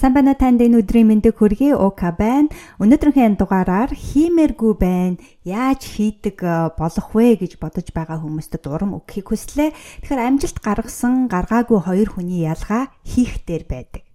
Сайн байна танд энэ өдрийн мэндийг хүргэе. Ока байна. Өнөөдрийнхээ дугаараар хиймээргүй байна. Яаж хийдэг э, болох вэ гэж бодож байгаа хүмүүстд урам өгөхийг хүслээ. Тэгэхээр амжилт гаргасан гаргаагүй хоёр хүний ялгаа хийх дээр байдаг.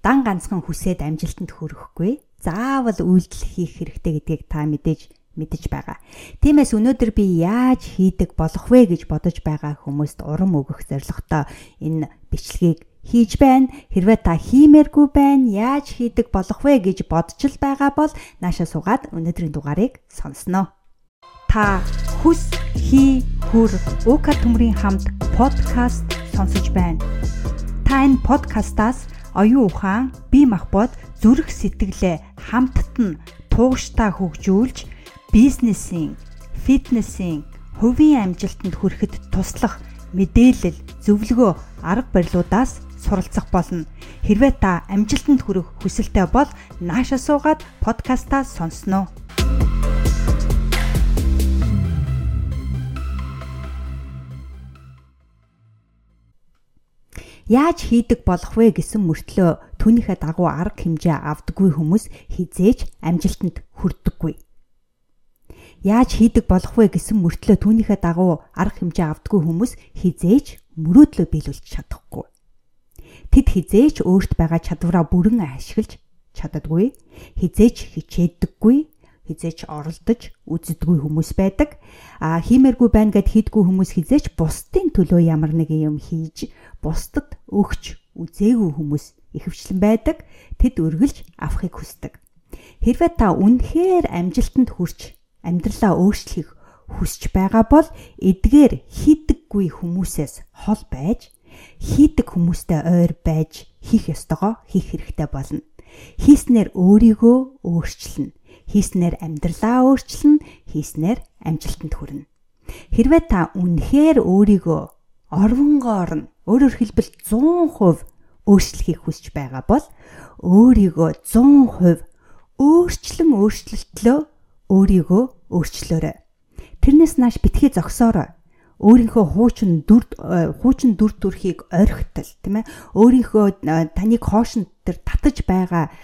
Дан ганцхан хүсээд амжилтанд хүрэхгүй. Заавал үйлдэл хийх хэрэгтэй гэдгийг та мэдээж мэдэж байгаа. Тиймээс өнөөдөр би яаж хийдэг болох вэ гэж бодож байгаа хүмүүст урам өгөх зорилготой энэ бичлэгийг хийж байна. Хэрвээ та хиймээргүй байна, яаж хийдэг болох вэ гэж бодж л байгаа бол нааша суугаад өнөөдрийн дугаарыг сонсноо. Та хүс хий хүр уука төмрийн хамт подкаст сонсож байна. Та энэ подкастаас оюун ухаан, бие махбод, зүрх сэтгэлээ хамтд нь тууштай хөгжүүлж бизнесийн, фитнесийн, хувийн амжилтанд хүрэхэд туслах мэдээлэл, зөвлөгөө, арга барилуудаас суралцах болно. Хэрвээ та амжилтанд хүрэх хүсэлтэй бол нааша суугаад подкастаа сонсноо. Яаж хийдэг болох вэ гэсэн мөртлөө түүнийхээ дагуу арга хэмжээ авдаггүй хүмүүс хизээж амжилтанд хүрдэггүй. Яаж хийдэг болох вэ гэсэн мөртлөө түүнийхээ дагуу арга хэмжээ авдаггүй хүмүүс хизээж мөрөөдлөө биелүүлж чадахгүй. Тэд хизээч өөрт байгаа чадвараа бүрэн ашиглаж чаддаггүй, хизээч хичээддэггүй, хизээч оролдож үздэггүй хүмүүс байдаг. А хиймээргүй байна гэд хийдгүү хүмүүс хизээч бусдын төлөө ямар нэгэн юм хийж, бусдад өгч үзээгүй хүмүүс ихэвчлэн байдаг. Тэд өргөлж авахыг хүсдэг. Хэрвээ та үнэхээр амжилтанд хүрч амьдралаа өөрчлөхийг хүсэж байгаа бол эдгээр хийдэггүй хүмүүсээс хол байж хийдэг хүмүүстэй ойр байж хийх ёстойгоо хийх хэрэгтэй болно. Хийснээр өөрийгөө өөрчилнө. Хийснээр амьдралаа өөрчилнө. Хийснээр амжилтанд хүрнэ. Хэрвээ та үнэхээр өөрийгөө орвонгоор нь өөрөөр хэлбэл 100% өөрчлөхийг хүсэж байгаа бол өөрийгөө 100% өөрчлөн өөрчлөлтлөө өөрийгөө өөрчлөөрэй. Тэрнээс нааш битгий зогсоорой өөрийнхөө хуучин дүр э, хуучин дүр төрхийг орхитол тийм ээ өөрийнхөө э, таныг хоошин дээр татаж байгаа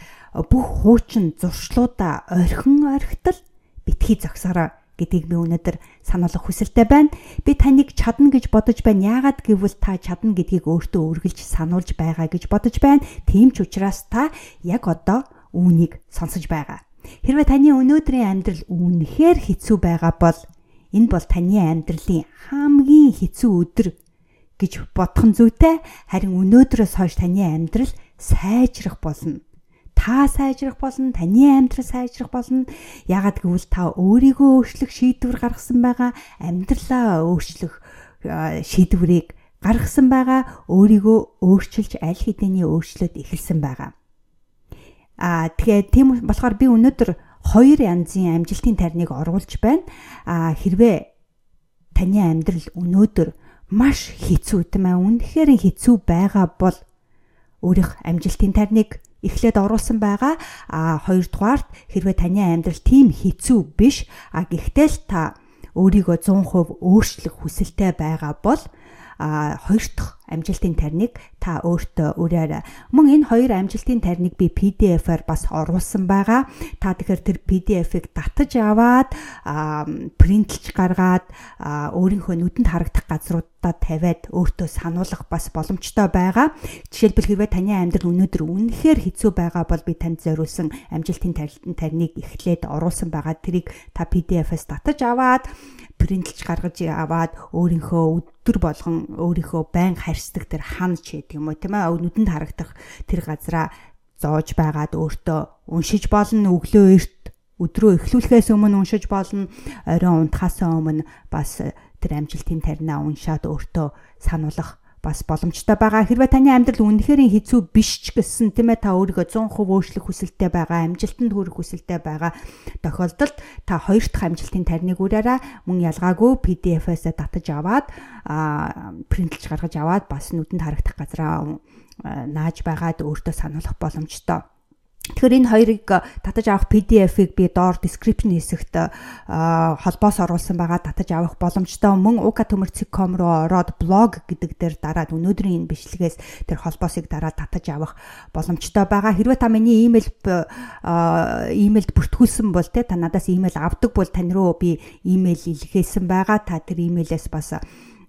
бүх хуучин зуршлуудаа орхин орхитол битгий зогсороо гэдгийг би өнөөдөр сануулгах хүсэлтэй байна. Би таныг чадна гэж бодож байна. Яагаад гэвэл та чадна гэдгийг өөртөө үргэлж сануулж байгаа гэж бодож байна. Тийм ч учраас та яг одоо үүнийг сонсож байгаа. Хэрвээ таны өнөөдрийн амьдрал үнэхээр хэцүү байгаа бол Энэ бол таны амьдралын хамгийн хэцүү өдөр гэж бодох нь зүйтэй. Харин өнөөдрөөс хойш таны амьдрал сайжрах болно. Та сайжрах болно, таны амьдрал сайжрах болно. Ягаад гэвэл та өөрийгөө өөрчлөх шийдвэр гаргасан байгаа, амьдралаа өөрчлөх шийдвэрийг гаргасан байгаа, өөрийгөө өөрчилж аль хэдийн өөрчлөлт эхэлсэн байгаа. Аа тэгэхээр тийм болохоор би өнөөдөр хоёр янзын амжилтын тарныг оруулж байна. А хэрвээ таны амьдрал өнөөдөр маш хэцүү тийм ээ үнэхээр хэцүү байгаа бол өөрийнх амжилтын тарныг эхлээд оруулсан байгаа. А хоёрдугаарт хэрвээ таны амьдрал тийм хэцүү биш а гэхдээ л та өөрийгөө 100% өөрчлөх хүсэлтэй байгаа бол а хоёр дахь амжилтын тарныг та өөртөө өөрөөр мөн энэ хоёр амжилтын тарныг би PDF-аар бас оруулсан байгаа. Та тэгэхээр тэр PDF-ийг татаж аваад принтлж гаргаад өөрийнхөө нүдэнд харагдах газруудаа тавиад өөртөө сануулгах бас боломжтой байгаа. Жишээлбэл хэрвээ таны амьдрал өнөөдөр үнэхээр хэцүү байгаа бол би танд зориулсан амжилтын тарныг эхлээд оруулсан байгаа. Тэрийг та PDF-аас татаж аваад принтлж гаргаж аваад өөрийнхөө өдөр болгон өөрийнхөө байн харьцдаг тэр ханж гэдэг юм уу? Тийм ээ нүдэнд харагдах тэр газраа зоож байгаад өөртөө уншиж болно өглөө эрт өдрөө эхлүүлэхээс өмнө уншиж болно. Оройн унтахаас өмнө бас тэр амжилтын таринаа уншаад өөртөө сануулах бас боломжтой байгаа. Хэрвээ таны амьдрал үнэхээр хэцүү биш ч гэсэн тийм ээ та өөрийгөө 100% өөрчлөх хүсэлтэй байгаа, амжилтанд хүрэх хүсэлтэй байгаа тохиолдолд та хоёр дахь амжилтын тарныг үрээрээ мөн ялгаагүй PDF-ээс татаж аваад принтлж гаргаж аваад бас нүдэнд харагдах газараа нааж байгаад өөртөө сануулах боломжтой. Тэгэхээр энэ хоёрыг татаж авах PDF-ийг би доор description хэсэгт холбоос оруулсан байгаа татаж авах боломжтой мөн uka.com руу ороод блог гэдэг дээр дараад өнөөдрийн энэ бичлэгээс тэр холбоосыг дараад татаж авах боломжтой байгаа. Хэрвээ та миний имэйл имэйлд бүртгүүлсэн бол те та надаас имэйл авдаг бол тань руу би имэйл илгээсэн байгаа. Та тэр имэйлээс бас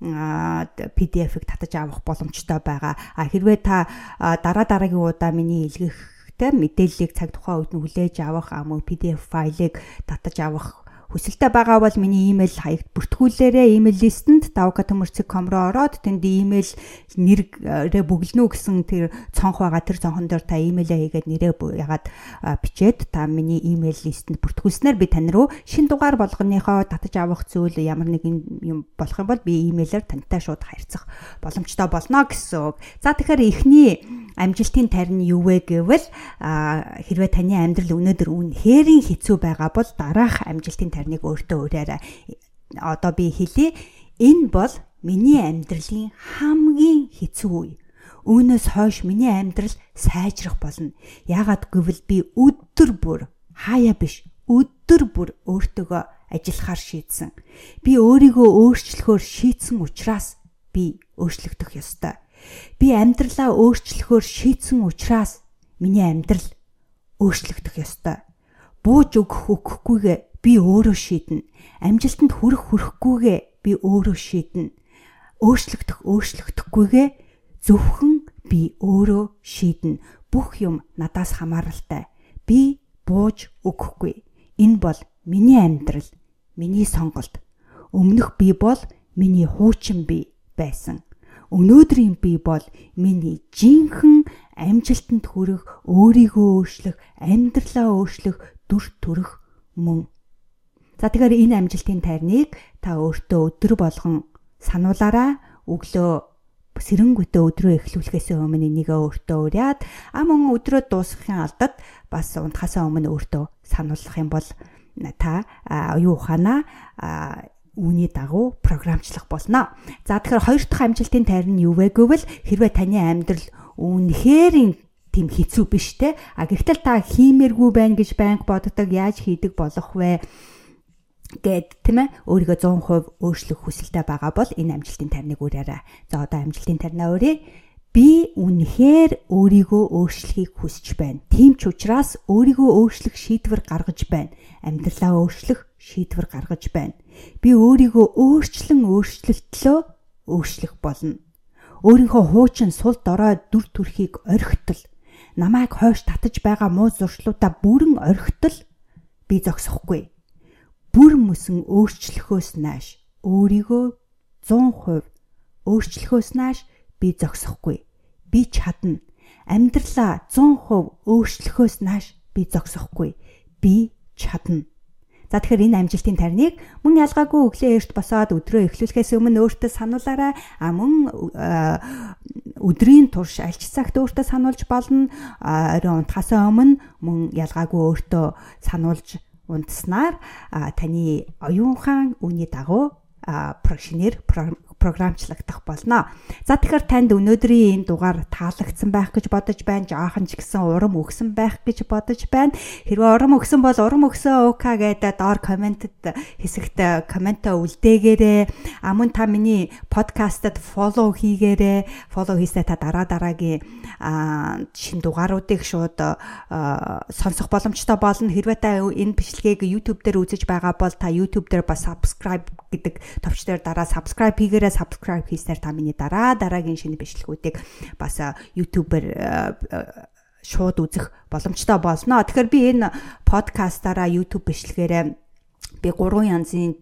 PDF-ийг татаж авах боломжтой байгаа. А хэрвээ та дараа дараагийн удаа миний илгэх хэрэгтэй мэдээллийг цаг тухайн үед нь хүлээж авах ам PDF файлыг татаж авах Хүсэлтэй байгаа бол миний имэйл хаягт бүртгүүлээрэй. Имэйл листэнд davka.com руу ороод тэнд имэйл нэрээ бүглэнүү гэсэн тэр цонх байгаа. Тэр цонхон дээр та имэйлээ хийгээд нэрээ ягаад бичээд та миний имэйл листэнд бүртгүүлснээр би тань руу шин дугаар болгоныхоо татаж авах зүйл ямар нэгэн юм болох юм бол би имэйлээр тантай шууд харьцах боломжтой болно гэсэн үг. За тэгэхээр эхний амжилтын тарин юу вэ гэвэл хэрвээ таны амьдрал өнөөдөр үнэхэрийн хэцүү байгаа бол дараах амжилтын тарныг өөртөө өөрөөрэй. Одоо би хэлье. Энэ бол миний амьдралын хамгийн хэцүү үе. Үүнээс хойш миний амьдрал сайжрах болно. Яагаад гэвэл би өдөр бүр хаяа биш өдөр бүр өөртөөгөө ажиллахаар шийдсэн. Би өөрийгөө өөрчлөхөөр шийдсэн учраас би өөрчлөгдөх ёстой. Би амьдралаа өөрчлөхөөр шийдсэн учраас миний амьдрал өөрчлөгдөх ёстой. Бууж өгөх өгөхгүйгээ би өөрөө шийднэ. Амжилтанд хүрэх хүрэхгүйгээ би өөрөө шийднэ. Өөрчлөгдөх өөрчлөгдөхгүйгээ зөвхөн би өөрөө шийднэ. Бүх юм надаас хамааралтай. Би бууж өгөхгүй. Энэ бол миний амьдрал, миний сонголт. Өмнөх би бол миний хуучин би байсан. Өнөөдрийн би бол миний жинхэнэ амжилтанд хүрэх, өөрийгөө өөрчлөх, амьдралаа өөрчлөх, дүр төрх мөн За тэгэхээр энэ амжилтын тайрныг та өөртөө өдөр болгон сануулаарай. Өглөө сэрэнгүтээ өдрөө эхлүүлэхээс өмнө энийгээ өөртөө уриад а мөн өдрөө дуусгахын алдад бас унтахаас өмнө өөртөө сануулах юм бол та оюун ухаанаа үүний дагуу програмчлах болно. За тэгэхээр хоёр дахь амжилтын тайрн нь юу вэ гэвэл хэрвээ таны амьдрал үнэхээр тийм хэцүү биш те а гэхдээ та хиймээргүй байна гэж байнга боддог яаж хийдэг болох вэ? гээд тийм ээ өөрийгөө 100% өөрчлөх хүсэлтэй байгаа бол энэ амжилтын тарныг үрээрээ. За одоо амжилтын тарнаа өрөө. Би үнэхээр өөрийгөө өөрчлөхийг хүсэж байна. Тийм ч учраас өөрийгөө өөрчлөх шийдвэр гаргаж байна. Амьдралаа өөрчлөх шийдвэр гаргаж байна. Би өөрийгөө өөрчлөн өөрчлөлтлөө өөрчлөх болно. Өөрийнхөө хуучин сул дорой дүр төрхийг орхитол намайг хойш татаж байгаа муу зуршлуудаа бүрэн орхитол би зогсохгүй бүр мөсөн өөрчлөхөөс нааш өөрийгөө 100% өөрчлөхөөс нааш би зогсохгүй. Би чадна. Амьдралаа 100% өөрчлөхөөс нааш би зогсохгүй. Би чадна. За тэгэхээр энэ амжилтын тарныг мөн ялгаагүй өглөө эрт босоод өдрөө эхлүүлэхээс өмнө өөртөө сануулаарай. А мөн өдрийн турш альч цагт өөртөө сануулж болно. Орой унтахаас өмнө мөн ялгаагүй өөртөө сануулж унтснаар таны оюун ухаан үүний дагуу прогшинер програмчлагдах болно. За тэгэхээр танд өнөөдрийн энэ дугаар таалагдсан байх гэж бодож байна. Жаахан ч гэсэн урам өгсөн байх гэж бодож байна. Хэрвээ урам өгсөн бол урам өгсөн уука гэдэг доор комментэд хэсэгт комментаа үлдээгээрэй. Амун та миний подкастад фоллоу хийгээрэй. Фоллоу хийснээр та дараа дараагийн шин дугааруудыг шууд сонсох боломжтой болно. Хэрвээ та энэ бичлэгийг YouTube дээр үзэж байгаа бол та YouTube дээр бас subscribe гэдэг товч дээр дараа subscribe хийгээрэй Тэрээр subscribe хийснээр та миний дараа дараагийн шинэ бичлэгүүдийг бас YouTube-ээр шууд үзэх боломжтой болно. Тэгэхээр би энэ подкастаараа YouTube бичлэгээрээ би гурван янзын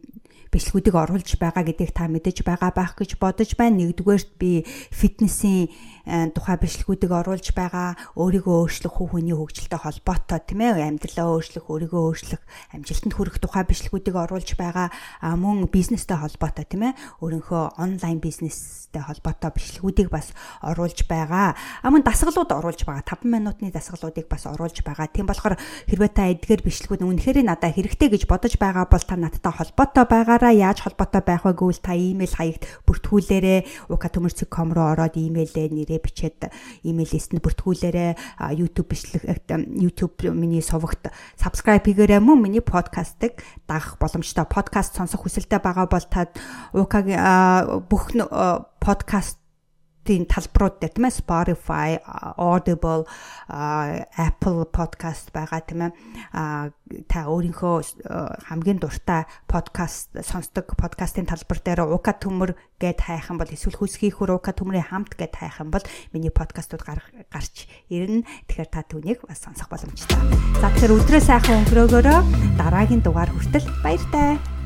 бичлэгүүдийг оруулж байгаа гэдгийг та мэдэж байгаа байх гэж бодож байна. Нэгдүгээрт би фитнесийн э, тухай бичлэгүүдийг оруулж байгаа. Өөрийгөө өөрчлөх хүү хөний хөгжилтэй холбоотой тийм ээ амьдралаа өөрчлөх, өөрийгөө өөрчлөх, амжилтанд хүрэх тухай бичлэгүүдийг оруулж байгаа. Мөн бизнестэй холбоотой тийм ээ өөрийнхөө онлайн бизнестэй холбоотой бичлэгүүдийг бас оруулж байгаа. Мөн дасгалууд оруулж байгаа. 5 минутын дасгалуудыг бас оруулж байгаа. Тийм болохоор хэрвээ та эдгээр бичлэгүүд үнэхээр надад хэрэгтэй гэж бодож байгаа бол та надтай холбоотой байгаа дугаараа яаж холбоотой байх вэ гэвэл та имэйл хаягт бүртгүүлээрээ ukatumers.com руу ороод имэйлээ нэрээ бичээд имэйл лист нь бүртгүүлээрээ YouTube бичлэг YouTube миний сувагт subscribe хийгээрэй мөн миний подкастыг дагах боломжтой. Подкаст сонсох хүсэлтэй байгаа бол та укагийн бүх подкаст подкастын талбарууд дээр тийм ээ Spotify, Audible, Apple Podcast байгаа тийм ээ та өөрийнхөө хамгийн дуртай подкаст сонсдог подкастын талбар дээр Ука төмөр гэд хайх юм бол эсвэл хүсхийхүр Ука төмрийн хамт гэд хайх юм бол миний подкастууд гарч ирнэ. Тэгэхээр та түүнийг бас сонсох боломжтой. За тэгэхээр өдрөө сайхан өнгөрөөгөөрөө дараагийн дугаар хүртэл баяр таа.